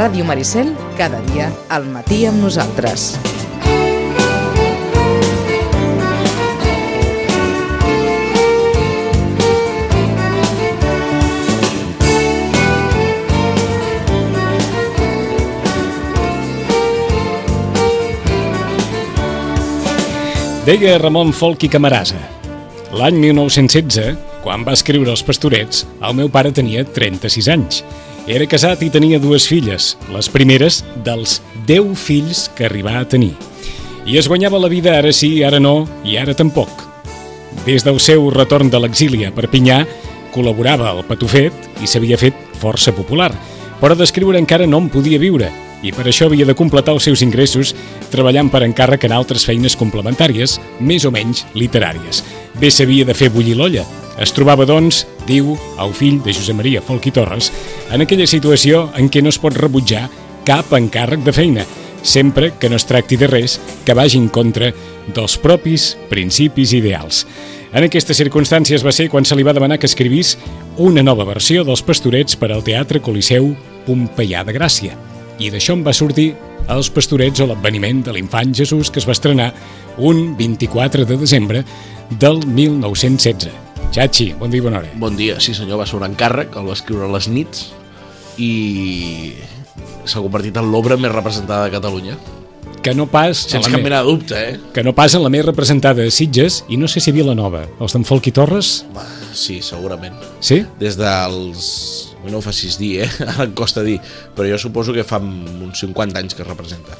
Ràdio Maricel, cada dia al matí amb nosaltres. Deia Ramon Folk i Camarasa. L'any 1916, quan va escriure Els Pastorets, el meu pare tenia 36 anys. Era casat i tenia dues filles, les primeres dels 10 fills que arribà a tenir. I es guanyava la vida ara sí, ara no i ara tampoc. Des del seu retorn de l'exili a Perpinyà, col·laborava al Patufet i s'havia fet força popular, però d'escriure encara no en podia viure i per això havia de completar els seus ingressos treballant per encàrrec en altres feines complementàries, més o menys literàries. Bé s'havia de fer bullir l'olla. Es trobava, doncs, diu el fill de Josep Maria Folk i Torres, en aquella situació en què no es pot rebutjar cap encàrrec de feina, sempre que no es tracti de res que vagi en contra dels propis principis ideals. En aquestes circumstàncies va ser quan se li va demanar que escrivís una nova versió dels Pastorets per al Teatre Coliseu Pompeià de Gràcia. I d'això en va sortir Els Pastorets o l'adveniment de l'infant Jesús que es va estrenar un 24 de desembre del 1916. Xachi, bon dia i bona hora. Bon dia, sí senyor, va un encàrrec, el va escriure a les nits i s'ha convertit en l'obra més representada de Catalunya. Que no pas... Sense cap me- mena de dubte, eh? Que no pas en la més representada de Sitges i no sé si a Vilanova. Els d'en Folk i Torres? Va, sí, segurament. Sí? Des dels... No ho facis dir, eh? Ara em costa dir. Però jo suposo que fa uns 50 anys que es representa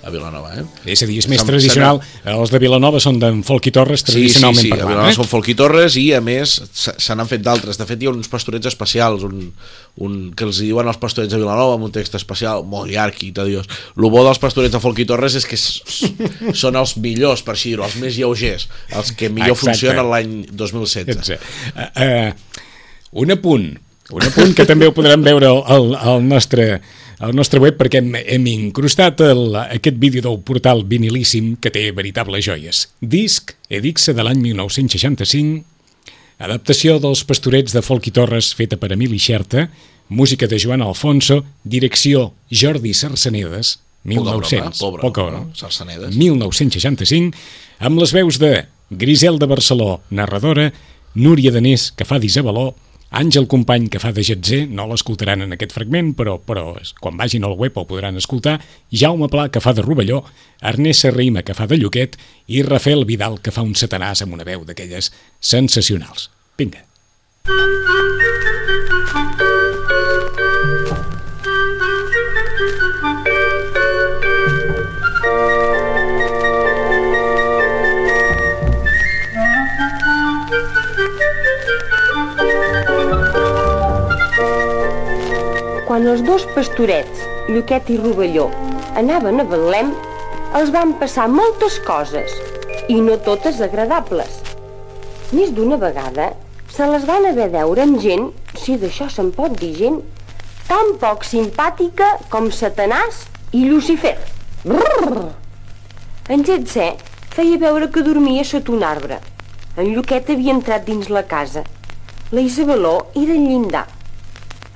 a Vilanova, eh? És a dir, és més Se'n- tradicional. Els de Vilanova són d'en Folk i Torres, Sí, sí, tradicionalment sí, a parlant. Vilanova eh? són Folk i Torres i a més se se n'han fet d'altres. De fet hi ha uns pastorets especials un, un, que els diuen els pastorets de Vilanova amb un text especial molt llarg i tediós. El bo dels pastorets de Folk i Torres és que són els millors, per així dir-ho, els més lleugers, els que millor Exacte. funcionen l'any 2016. Exacte. Uh, uh, un apunt, un apunt que també ho podrem veure al, al, nostre, al nostre web perquè hem, hem incrustat el, aquest vídeo del portal vinilíssim que té veritables joies. Disc Edixa de l'any 1965, adaptació dels Pastorets de Folk i Torres feta per Emili Xerta, música de Joan Alfonso, direcció Jordi Sarsenedes, Poca broma, 1900, pobre, poca no? broma, Sarsenedes. 1965, amb les veus de Griselda Barceló, narradora, Núria Danés, que fa d'Isabeló, Àngel Company, que fa de Getzer, no l'escoltaran en aquest fragment, però, però quan vagin al web el podran escoltar, Jaume Pla, que fa de Rovelló, Ernest Serrima, que fa de Lloquet, i Rafael Vidal, que fa un satanàs amb una veu d'aquelles sensacionals. Vinga. Els dos pastorets, Lluquet i Rovelló, anaven a Betlem, els van passar moltes coses, i no totes agradables. Més d'una vegada se les van haver deure amb gent, si d'això se'n pot dir gent, tan poc simpàtica com Satanàs i Lucifer. Brrr! En Getzer feia veure que dormia sota un arbre. En Lluquet havia entrat dins la casa. La Isabeló era al llindar.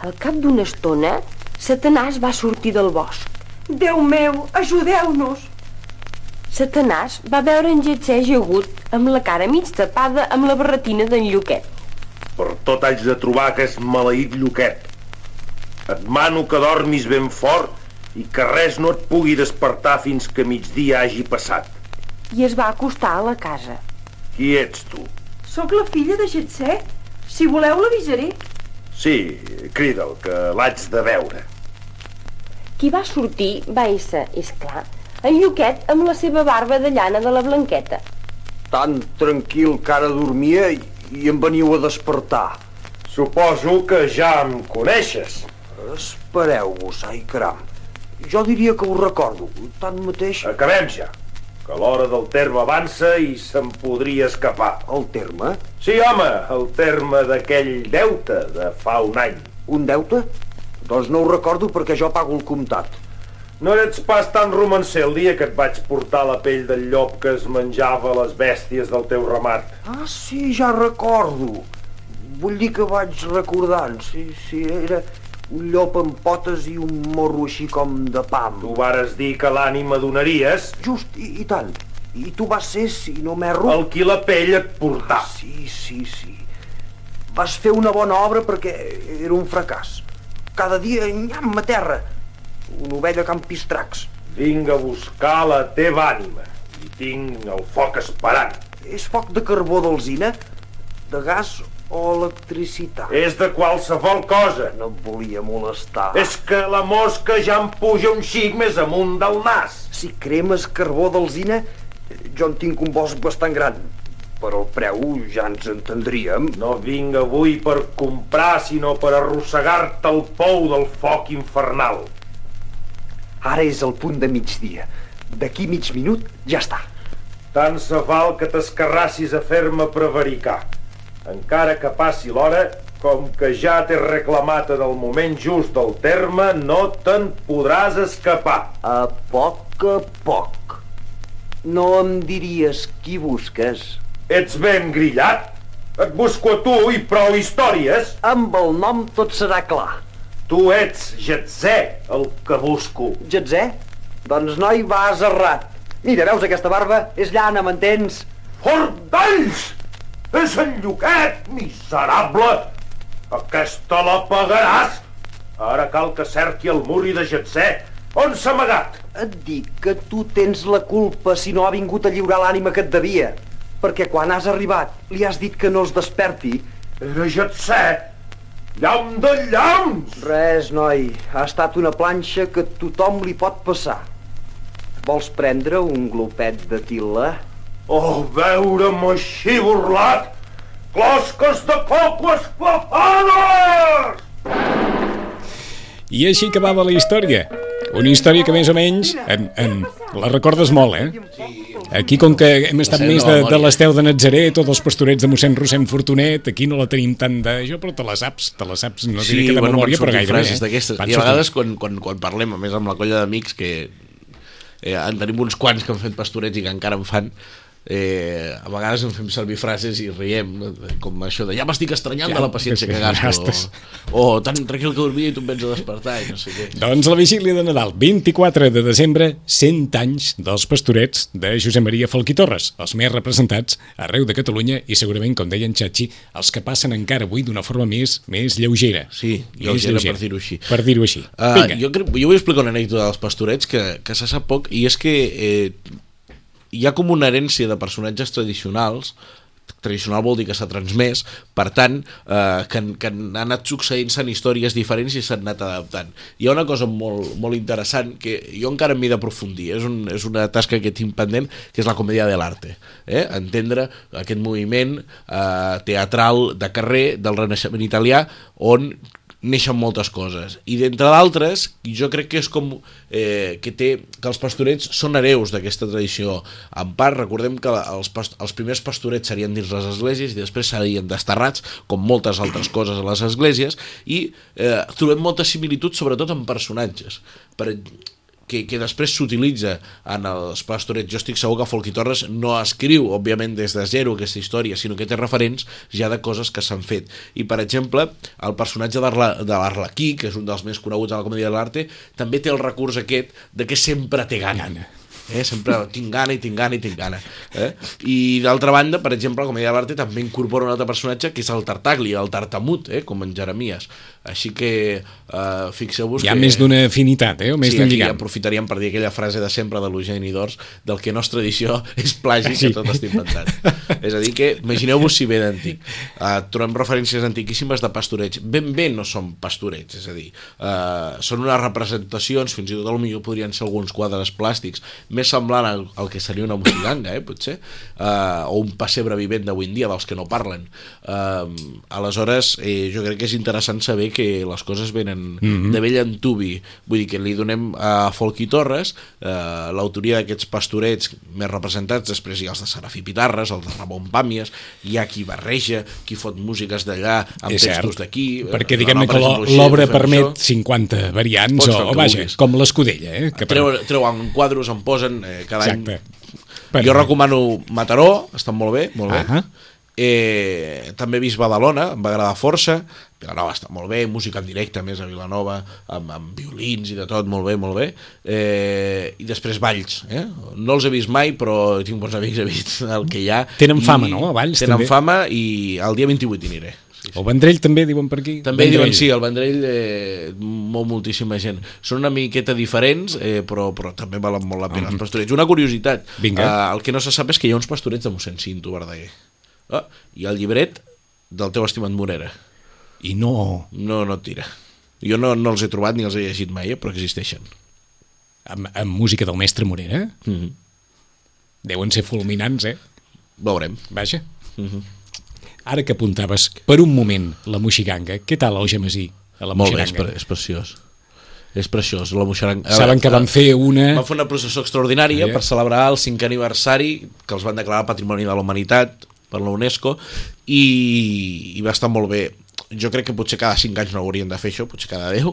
Al cap d'una estona, Satanàs va sortir del bosc. Déu meu, ajudeu-nos! Satanàs va veure en Getzer agut amb la cara mig tapada amb la barretina d'en Lluquet. Per tot haig de trobar aquest maleït lloquet. Et mano que dormis ben fort i que res no et pugui despertar fins que migdia hagi passat. I es va acostar a la casa. Qui ets tu? Sóc la filla de Getzer. Si voleu l'avisaré. Sí, crida'l, que l'haig de veure. Qui va sortir va ésser, és clar, en Lluquet amb la seva barba de llana de la Blanqueta. Tan tranquil que ara dormia i, i em veniu a despertar. Suposo que ja em coneixes. Espereu-vos, ai caram. Jo diria que ho recordo. Tanmateix, Acabem ja, que l'hora del terme avança i se'n podria escapar. el terme, Sí, home, el terme d'aquell deute de fa un any. un deute? Doncs no ho recordo perquè jo pago el comptat. No ets pas tan romancer el dia que et vaig portar la pell del llop que es menjava les bèsties del teu ramat. Ah, sí, ja recordo. Vull dir que vaig recordant. Sí, sí, era, Un llop amb potes i un morro així com de pam. Tu vares dir que l'ànima donaries Just, i, i tant. I tu vas ser, si no m'erro... el qui la pell et portà. Sí, sí, sí. Vas fer una bona obra perquè era un fracàs. Cada dia nyam a terra. Una ovella campistracs. Vinc a buscar la teva ànima i tinc el foc esperant. És foc de carbó d'alzina, de gas o electricitat. És de qualsevol cosa. No et volia molestar. És que la mosca ja em puja un xic més amunt del nas. Si cremes carbó d'alzina, jo en tinc un bosc bastant gran. Per el preu ja ens entendríem. No vinc avui per comprar, sinó per arrossegar-te el pou del foc infernal. Ara és el punt de migdia. D'aquí mig minut ja està. Tant se val que t'escarrassis a fer-me prevaricar. Encara que passi l'hora, com que ja t'he reclamat en el moment just del terme, no te'n podràs escapar. A poc a poc. No em diries qui busques? Ets ben grillat? Et busco a tu i prou històries. Amb el nom tot serà clar. Tu ets Jetzè, el que busco. Getzè? Doncs noi, vas errat. Mira, veus aquesta barba? És llana, m'entens? Fordalls! És en Lluquet, miserable! Aquesta la pagaràs! Ara cal que cerqui el muri de Jetzè. On s'ha amagat? Et dic que tu tens la culpa si no ha vingut a lliurar l'ànima que et devia. Perquè quan has arribat li has dit que no es desperti. Era Jetzè! Llamp de llamps! Res, noi. Ha estat una planxa que tothom li pot passar. Vols prendre un glopet de tila? Oh, veure'm així burlat! Closques de coco esclafades! I així acabava la història. Una història que més o menys en, en, la recordes molt, eh? Aquí, com que hem estat més de, de l'Esteu de Natzaret o dels pastorets de mossèn Rossem Fortunet, aquí no la tenim tant de... Jo, però te la saps, te la saps, no diré que de bueno, memòria, però gairebé. frases Eh? I a sortir. vegades quan, quan, quan parlem, a més amb la colla d'amics, que eh, en tenim uns quants que han fet pastorets i que encara en fan, eh, a vegades en fem servir frases i riem, com això de ja m'estic estranyant Ja, de la paciència que gasto, o, o tan tranquil que dormia i tu em vens a despertar i no sé què. Doncs la vigília de Nadal, 24 de desembre, 100 anys dels pastorets de Josep Maria Falquí Torres, els més representats arreu de Catalunya i segurament, com deia en Xachi, els que passen encara avui d'una forma més més lleugera. Sí, Més lleugera, per dir-ho així. Per dir-ho així. Uh, Vinga. jo, crec, jo vull explicar una anècdota dels pastorets que, que se sap poc i és que eh, hi ha com una herència de personatges tradicionals tradicional vol dir que s'ha transmès per tant, eh, que, que han anat succeint-se en històries diferents i s'han anat adaptant. Hi ha una cosa molt, molt interessant que jo encara m'hi d'aprofundir és, un, és una tasca que tinc pendent que és la comèdia de l'arte eh? entendre aquest moviment eh, teatral de carrer del renaixement italià on neixen moltes coses. I d'entre d'altres jo crec que és com eh, que té que els pastorets són hereus d'aquesta tradició. En part recordem que els, past els primers pastorets serien dins les esglésies i després serien desterrats com moltes altres coses a les esglésies i eh, trobem moltes similituds sobretot en personatges. Per, que, que després s'utilitza en els pastorets. Jo estic segur que Folqui Torres no escriu, òbviament, des de zero aquesta història, sinó que té referents ja de coses que s'han fet. I, per exemple, el personatge de l'Arlequí, que és un dels més coneguts a la comèdia de l'arte, també té el recurs aquest de que sempre té gana. Gana. Eh? Sempre tinc gana i tinc gana i tinc gana. Eh? I d'altra banda, per exemple, la comèdia de l'arte també incorpora un altre personatge que és el Tartagli, el Tartamut, eh? com en Jeremies. Així que eh, fixeu-vos Hi ha que... més d'una afinitat, eh? o més sí, d'un aquí lligam. aprofitaríem per dir aquella frase de sempre de l'Eugeni d'Ors del que no és tradició és plagi Sí. que tot està inventat. és a dir que, imagineu-vos si ve d'antic. Uh, trobem referències antiquíssimes de pastorets. Ben bé no són pastorets, és a dir, uh, són unes representacions, fins i tot potser podrien ser alguns quadres plàstics, més semblant al, al que seria una mossiganga, eh, potser, uh, o un pessebre vivent d'avui en dia, dels que no parlen. Uh, aleshores, eh, jo crec que és interessant saber que les coses venen Mhm. de vell antubi, vull dir que li donem a Folqui Torres eh, l'autoria d'aquests pastorets més representats, després hi ha els de Serafí Pitarres, els de Ramon Pàmies, hi ha qui barreja, qui fot músiques d'allà amb És textos d'aquí. perquè diguem-ne que l'obra permet això. 50 variants, Pots o, o vaja, vulguis. com l'escudella, eh? que per- Treu, treuen quadros, en posen eh, cada Exacte. any. Jo recomano Mataró, estan molt bé, molt bé. Ahà. Eh, també he vist Badalona, em va agradar força. Vilanova està molt bé, música en directe, més a Vilanova, amb, amb violins i de tot, molt bé, molt bé. Eh, I després Valls, eh? No els he vist mai, però tinc bons amics, he vist el que hi ha. Tenen I fama, no, a Valls, Tenen també? fama i el dia 28 hi aniré. Sí. El Vendrell també diuen per aquí? També Vendrell. diuen sí, el Vendrell eh, mou moltíssima gent. Són una miqueta diferents, eh, però, però també valen molt la pena els pastorets. Una curiositat, Vinga. eh, el que no se sap és que hi ha uns pastorets de mossèn Cinto Verdaguer. Ah, I el llibret del teu estimat Morera. I no... No, no tira. Jo no, no els he trobat ni els he llegit mai, eh, però existeixen. Amb, amb música del mestre Morera? Mm -hmm. Deuen ser fulminants, eh? Veurem. Vaja. Ara que apuntaves per un moment la moixiganga, què tal el Gemasí? A la Molt bé, és, moixiganga? pre és preciós. És preciós. La Moixaranga... Saben que van fer una... Van fer una processó extraordinària Sí. per celebrar el cinquè aniversari que els van declarar Patrimoni de la Humanitat per la UNESCO i, i va estar molt bé. Jo crec que potser cada 5 anys no haurien de fer això, potser cada 10.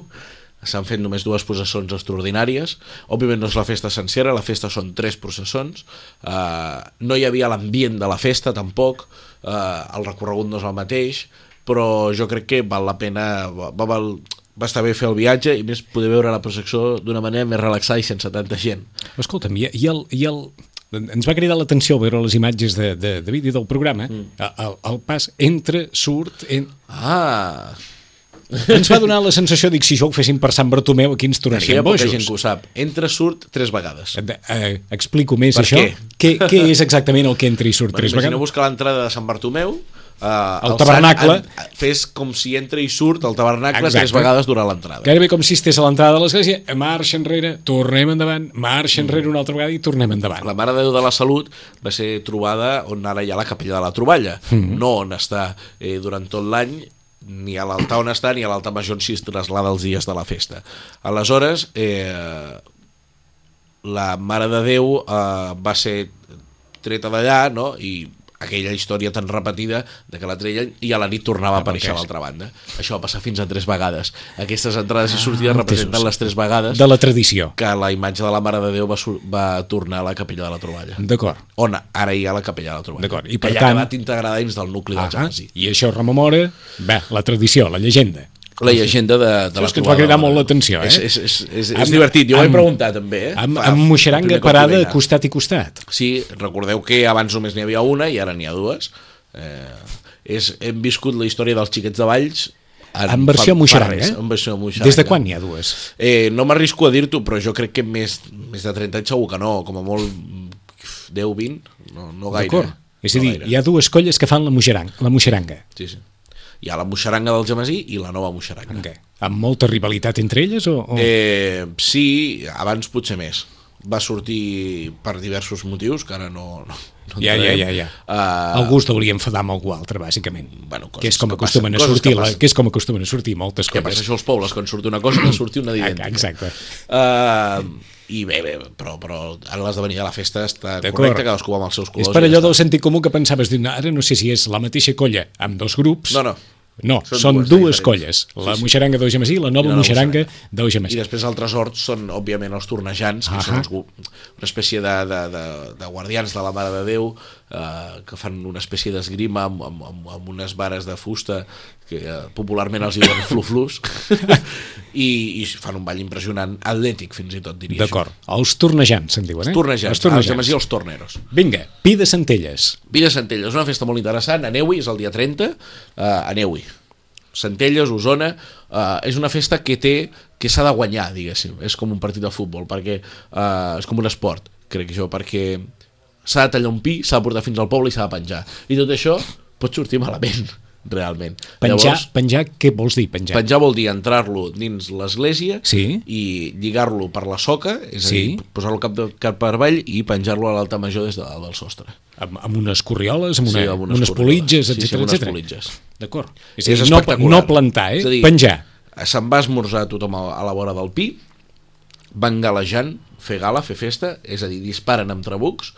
S'han fet només dues processons extraordinàries. Òbviament no és la festa sencera, la festa són tres processons. Uh, no hi havia l'ambient de la festa tampoc, uh, el recorregut no és el mateix, però jo crec que val la pena, va, va, val, va estar bé fer el viatge i més poder veure la processó d'una manera més relaxada i sense tanta gent. Escolta'm, i, i, el, i el, ens va cridar l'atenció veure les imatges de, de, de vídeo del programa, mm. el, el pas entre, surt... En... Ah, Ens va donar la sensació, dic, si això ho fessin per Sant Bartomeu, aquí ens això hi tornaríem ha poca bojos. gent que ho sap. Entra, surt tres vegades. Eh, eh, explico més Per això. què? què? Què és exactament el que entra i surt Bueno, tres vegades? buscar l'entrada de Sant Bartomeu, uh, El tabernacle. fes com si entra i surt el tabernacle Exacte. tres vegades durant l'entrada. Gairebé com si estés a l'entrada de l'església, marxa enrere, tornem endavant, marxa enrere una altra vegada i tornem endavant. La Mare de Déu de la Salut va ser trobada on ara hi ha la capella de la Troballa, Mhm. no on està eh, durant tot l'any, ni a l'altar on està, ni a l'altar major on s'hi traslada els dies de la festa. Aleshores, eh, la Mare de Déu eh, va ser treta d'allà, no?, i aquella història tan repetida de que la treien i a la nit tornava a aparèixer a l'altra banda. Això va passar fins a tres vegades. Aquestes entrades i sortides representen entesos. les tres vegades De la tradició. que la imatge de la Mare de Déu va, va tornar a la capella de la Troballa D'acord. on ara hi ha la capella de la Troballa D'acord, i per que ja tant- ha quedat integrada dins del nucli del Ah, Jamesí I això rememora, bé, la tradició, la llegenda. La llegenda de, de Això la és que ens va cridar de molt la- l'atenció, eh? és, és, és, és, és Amb- divertit, jo ho he preguntat també eh? Amb, amb moixeranga parada vinc. costat i costat. Sí, recordeu que abans només n'hi havia una i ara n'hi ha dues eh, és, hem viscut la història dels xiquets de Valls En versió fa- fa moixeranga, res, eh? En versió moixeranga. Des de quan n'hi ha dues? Eh, no m'arrisco a dir-t'ho, però jo crec que més, més de 30 anys segur que no, com a molt 10, 20, no, no gaire. D'acord. És a no dir, gaire. hi ha dues colles que fan la moixeranga. La moixeranga. Sí, sí. Hi ha la moixeranga del Gemasí i la nova moixeranga. Amb què? Amb molta rivalitat entre elles o...? o... Eh, sí, abans potser més. Va sortir per diversos motius, que ara no... no, no ja, ja, ja, ja. Eh, Algú es deuria enfadar amb algú altre, bàsicament. Bueno, coses que és com que acostumen passen, a coses sortir, que la, que és com acostumen a sortir moltes Què passa coses. això als pobles? Quan surt una cosa, que surt una d'idèntica. Exacte. Uh, I bé, bé, però, però ara l'esdevenir de la festa està correcte, cadascú va amb els seus colors. És per ja allò està. del sentit comú que pensaves, dir, ara no sé si és la mateixa colla amb dos grups... No, no. No, Són són, dues dues, colles. La Sí, sí. moixeranga i la nova I la moixeranga I després altres horts són, òbviament, els tornejants, que Ahà. són els, gu- una espècie de, de, de, de guardians de la Mare de Déu, eh, que fan una espècie d'esgrima amb, amb, amb, unes vares de fusta que eh, popularment els diuen fluflus, i, i fan un ball impressionant, atlètic fins i tot, diria D'acord. Els tornejants, se'n diuen, eh? Els tornejants, Els tornejants. els els torneros. Vinga, Pi de Centelles. Vila Centelles, és una festa molt interessant, aneu-hi, és el dia 30, uh, aneu-hi. Centelles, Osona, uh, és una festa que té que s'ha de guanyar, diguéssim, és com un partit de futbol, perquè uh, és com un esport, crec jo, perquè s'ha de tallar un pi, s'ha de portar fins al poble i s'ha de penjar. I tot això pot sortir malament, realment. Penjar, penjar, què vols dir, penjar? penjar vol dir entrar-lo dins l'església Sí. i lligar-lo per la soca, és Sí. a dir, posar-lo cap, de, cap per avall i penjar-lo a l'alta major des de dalt del sostre. Amb, amb unes corrioles, amb, una, Sí, amb unes unes politges, Sí, sí, etc amb unes etc. politges. D'acord. És, És dir, no, no plantar, eh? És a dir, penjar. Se'n va esmorzar tothom a, a la vora del pi, van galejant, fer gala, fer festa, és a dir, disparen amb trabucs,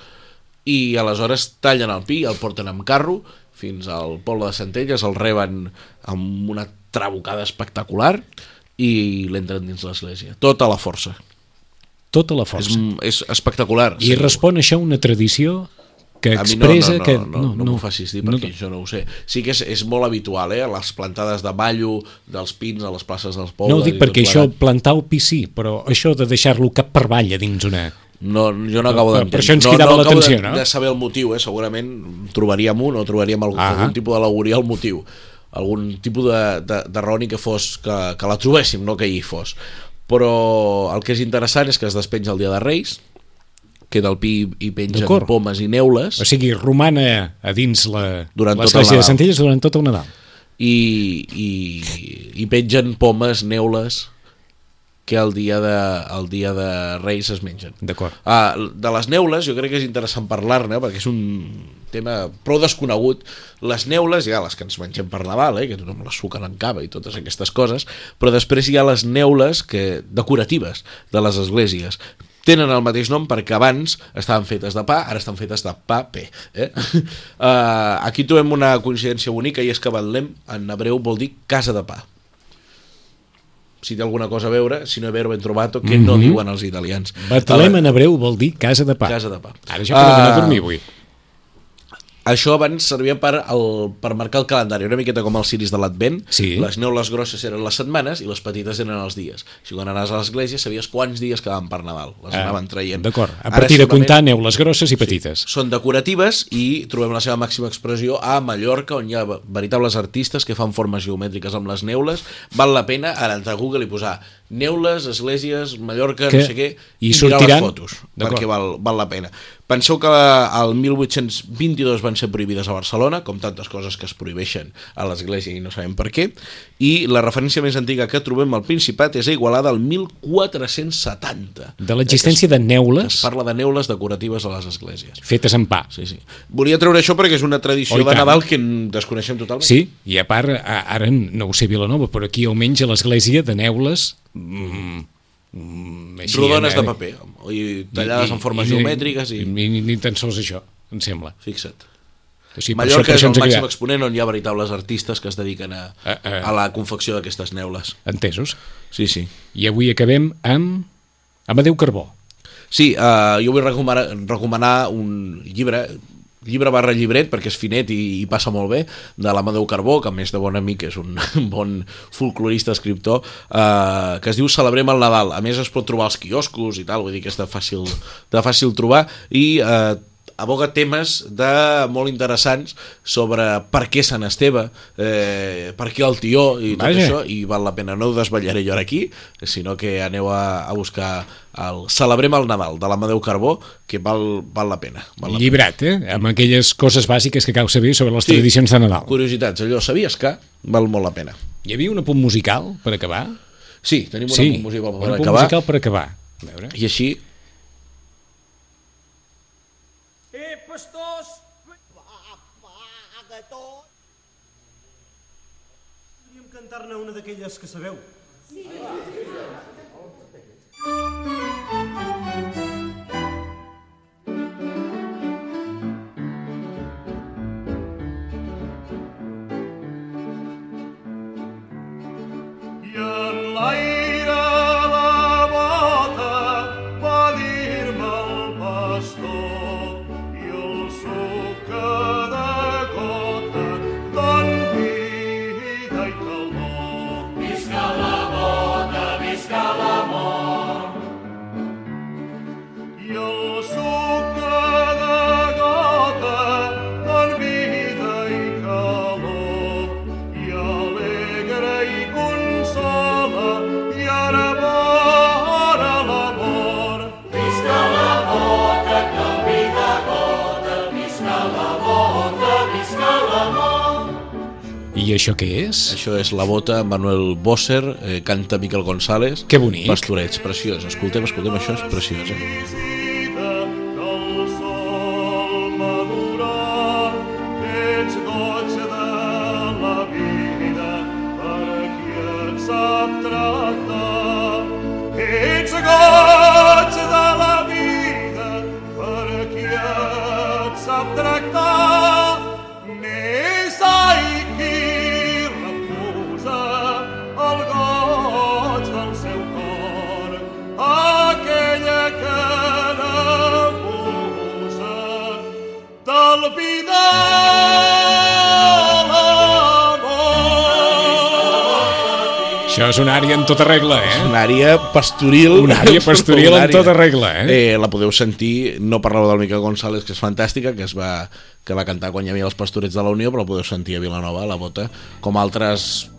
i aleshores tallen el pi, el porten amb carro fins al poble de Centelles, el reben amb una trabucada espectacular i l'entren dins l'església. Tota la força. Tota la És, força. és espectacular. I respon això una tradició que expressa no, no, no, que... no, no, no, m'ho facis dir perquè jo no ho sé. Sí que és, és molt habitual, eh? Les plantades de ballo dels pins a les places dels pobles. No ho dic perquè això, plegat. plantar el pi sí, però això de deixar-lo cap per avall a dins una... No, jo no acabo d'entendre. per això ens no, cridava no acabo l'atenció, de, no? de saber el motiu, eh? segurament trobaríem un o trobaríem algun, Ah. algun tipus d'alegoria al motiu algun tipus de, de, de roni que fos que, que la trobéssim, no que hi fos però el que és interessant és que es despenja el dia de Reis queda el pi i pengen D'acord. pomes i neules O sigui, romana a dins la- Durant tot el l'església de. Centelles durant tot el Nadal. i, i, i pengen pomes, neules que el dia de, el dia de Reis es mengen D'acord. Ah, de les neules jo crec que és interessant parlar-ne perquè és un tema prou desconegut les neules hi ha les que ens mengem per Nadal eh, que tothom les suquen en cava i totes aquestes coses però després hi ha les neules que, decoratives de les esglésies tenen el mateix nom perquè abans estaven fetes de pa, ara estan fetes de paper. Eh? Uh, aquí trobem una coincidència bonica i és que Betlem en hebreu vol dir casa de pa si té alguna cosa a veure, si no ben trobat que no Mhm. diuen els italians. Betlem en hebreu vol dir casa de pa. Casa de pa. Ara ja podem anar a dormir avui. Això abans servia per, el, per marcar el calendari, una miqueta com els ciris de l'Advent. Sí. Les neules grosses eren les setmanes i les petites eren els dies. Si quan anaves a l'església sabies quants dies quedaven per Nadal. Les Ah, anaven traient. D'acord. A Ara partir de simplement comptar neules grosses i petites. Són decoratives i trobem la seva màxima expressió a Mallorca, on hi ha veritables artistes que fan formes geomètriques amb les neules. Val la pena ara entrar a Google i posar neules, esglésies, Mallorca, Que- no sé què, i mirar sortiran- les fotos, perquè val, val la pena. Penseu que el 1822 van ser prohibides a Barcelona, com tantes coses que es prohibeixen a l'església i no sabem per què, i la referència més antiga que trobem al Principat és a Igualada al 1470. De l'existència de Que es neules parla de neules decoratives a les esglésies. fetes en pa. Sí, sí. Volia treure això perquè és una tradició Oh, i de. Nadal que desconeixem totalment. Sí, i a part, ara no ho sé Vilanova, però aquí almenys a l'església de neules... Mm, així, Rodones de paper, i tallades en formes geomètriques i... I, i, ni, tan sols això, em sembla. Fixa't. Per Mallorca això, és el màxim exponent on hi ha veritables artistes que es dediquen a, Ah, ah. a la confecció d'aquestes neules. Entesos. Sí, sí. I avui acabem amb Amadeu Carbó. Sí, uh, jo vull recomanar, recomanar un llibre llibre barra llibret perquè és finet i, i passa molt bé de l'Amadeu Carbó, que a més de bon amic és un bon folclorista escriptor eh, que es diu Celebrem el Nadal. A més es pot trobar als quioscos i tal vull dir que és de fàcil, de fàcil trobar. I eh, aboga temes de molt interessants sobre per què Sant Esteve, eh, per què el tió i tot Vaja. això, i val la pena, no ho desvetllaré jo ara aquí, sinó que aneu a, a buscar el Celebrem el Nadal de l'Amadeu Carbó, que val, val la pena. Val la Llibrat, eh? Amb aquelles coses bàsiques que cal saber sobre les Sí. tradicions de Nadal. pena. Curiositats, allò, sabies que val molt la pena. Hi havia un apunt musical per acabar? Sí, tenim una sí, sí, musical per un apunt acabar, musical per acabar. A veure. i així Eh, pastors! Podríem cantar-ne una d'aquelles que sabeu. I això què és? això és La Bota, Manuel Bosser, eh, canta Miquel González. Que bonic. Pastorets, preciós. Escoltem, escoltem, això és preciós. Eh? Això és una àrea en tota regla, eh? Una àrea pastoril. Una àrea pastoril en Una tota regla, eh? eh? La podeu sentir, no parleu del Miquel González, que és fantàstica, que es va, que va cantar quan hi havia els pastorets de la Unió, però la podeu sentir a Vilanova, a la bota, com altres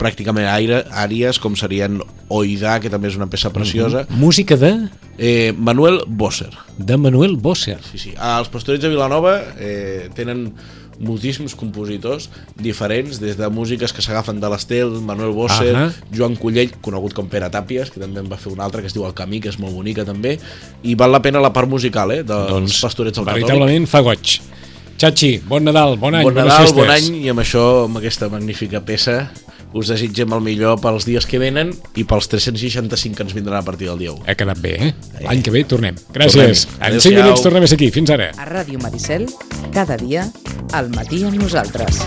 pràcticament aire, àrees, com serien Oidà, que també és una peça preciosa, Música de, eh, Manuel Bosser. de Manuel Bosser. Sí, sí. Els pastorets de Vilanova eh, tenen moltíssims compositors diferents, des de músiques que s'agafen de l'Estel, Manuel Bosser, Ahà. Joan Collell, conegut com Pere Tàpies, que també en va fer una altra que es diu El Camí, que és molt bonica també, i val la pena la part musical, eh, dels Doncs, pastorets del Catòlic. veritablement fa goig. Xachi, bon Nadal, bon any, Bon Nadal, bon any, i amb això, amb aquesta magnífica peça, us desitgem el millor pels dies que venen i pels 365 que ens vindran a partir del dia 1. Ha quedat bé, eh? L'any que ve tornem. Gràcies. Tornem. En 5 Adéu-siau. minuts tornem a ser aquí. Fins ara. A Ràdio Maricel, cada dia, al matí amb nosaltres.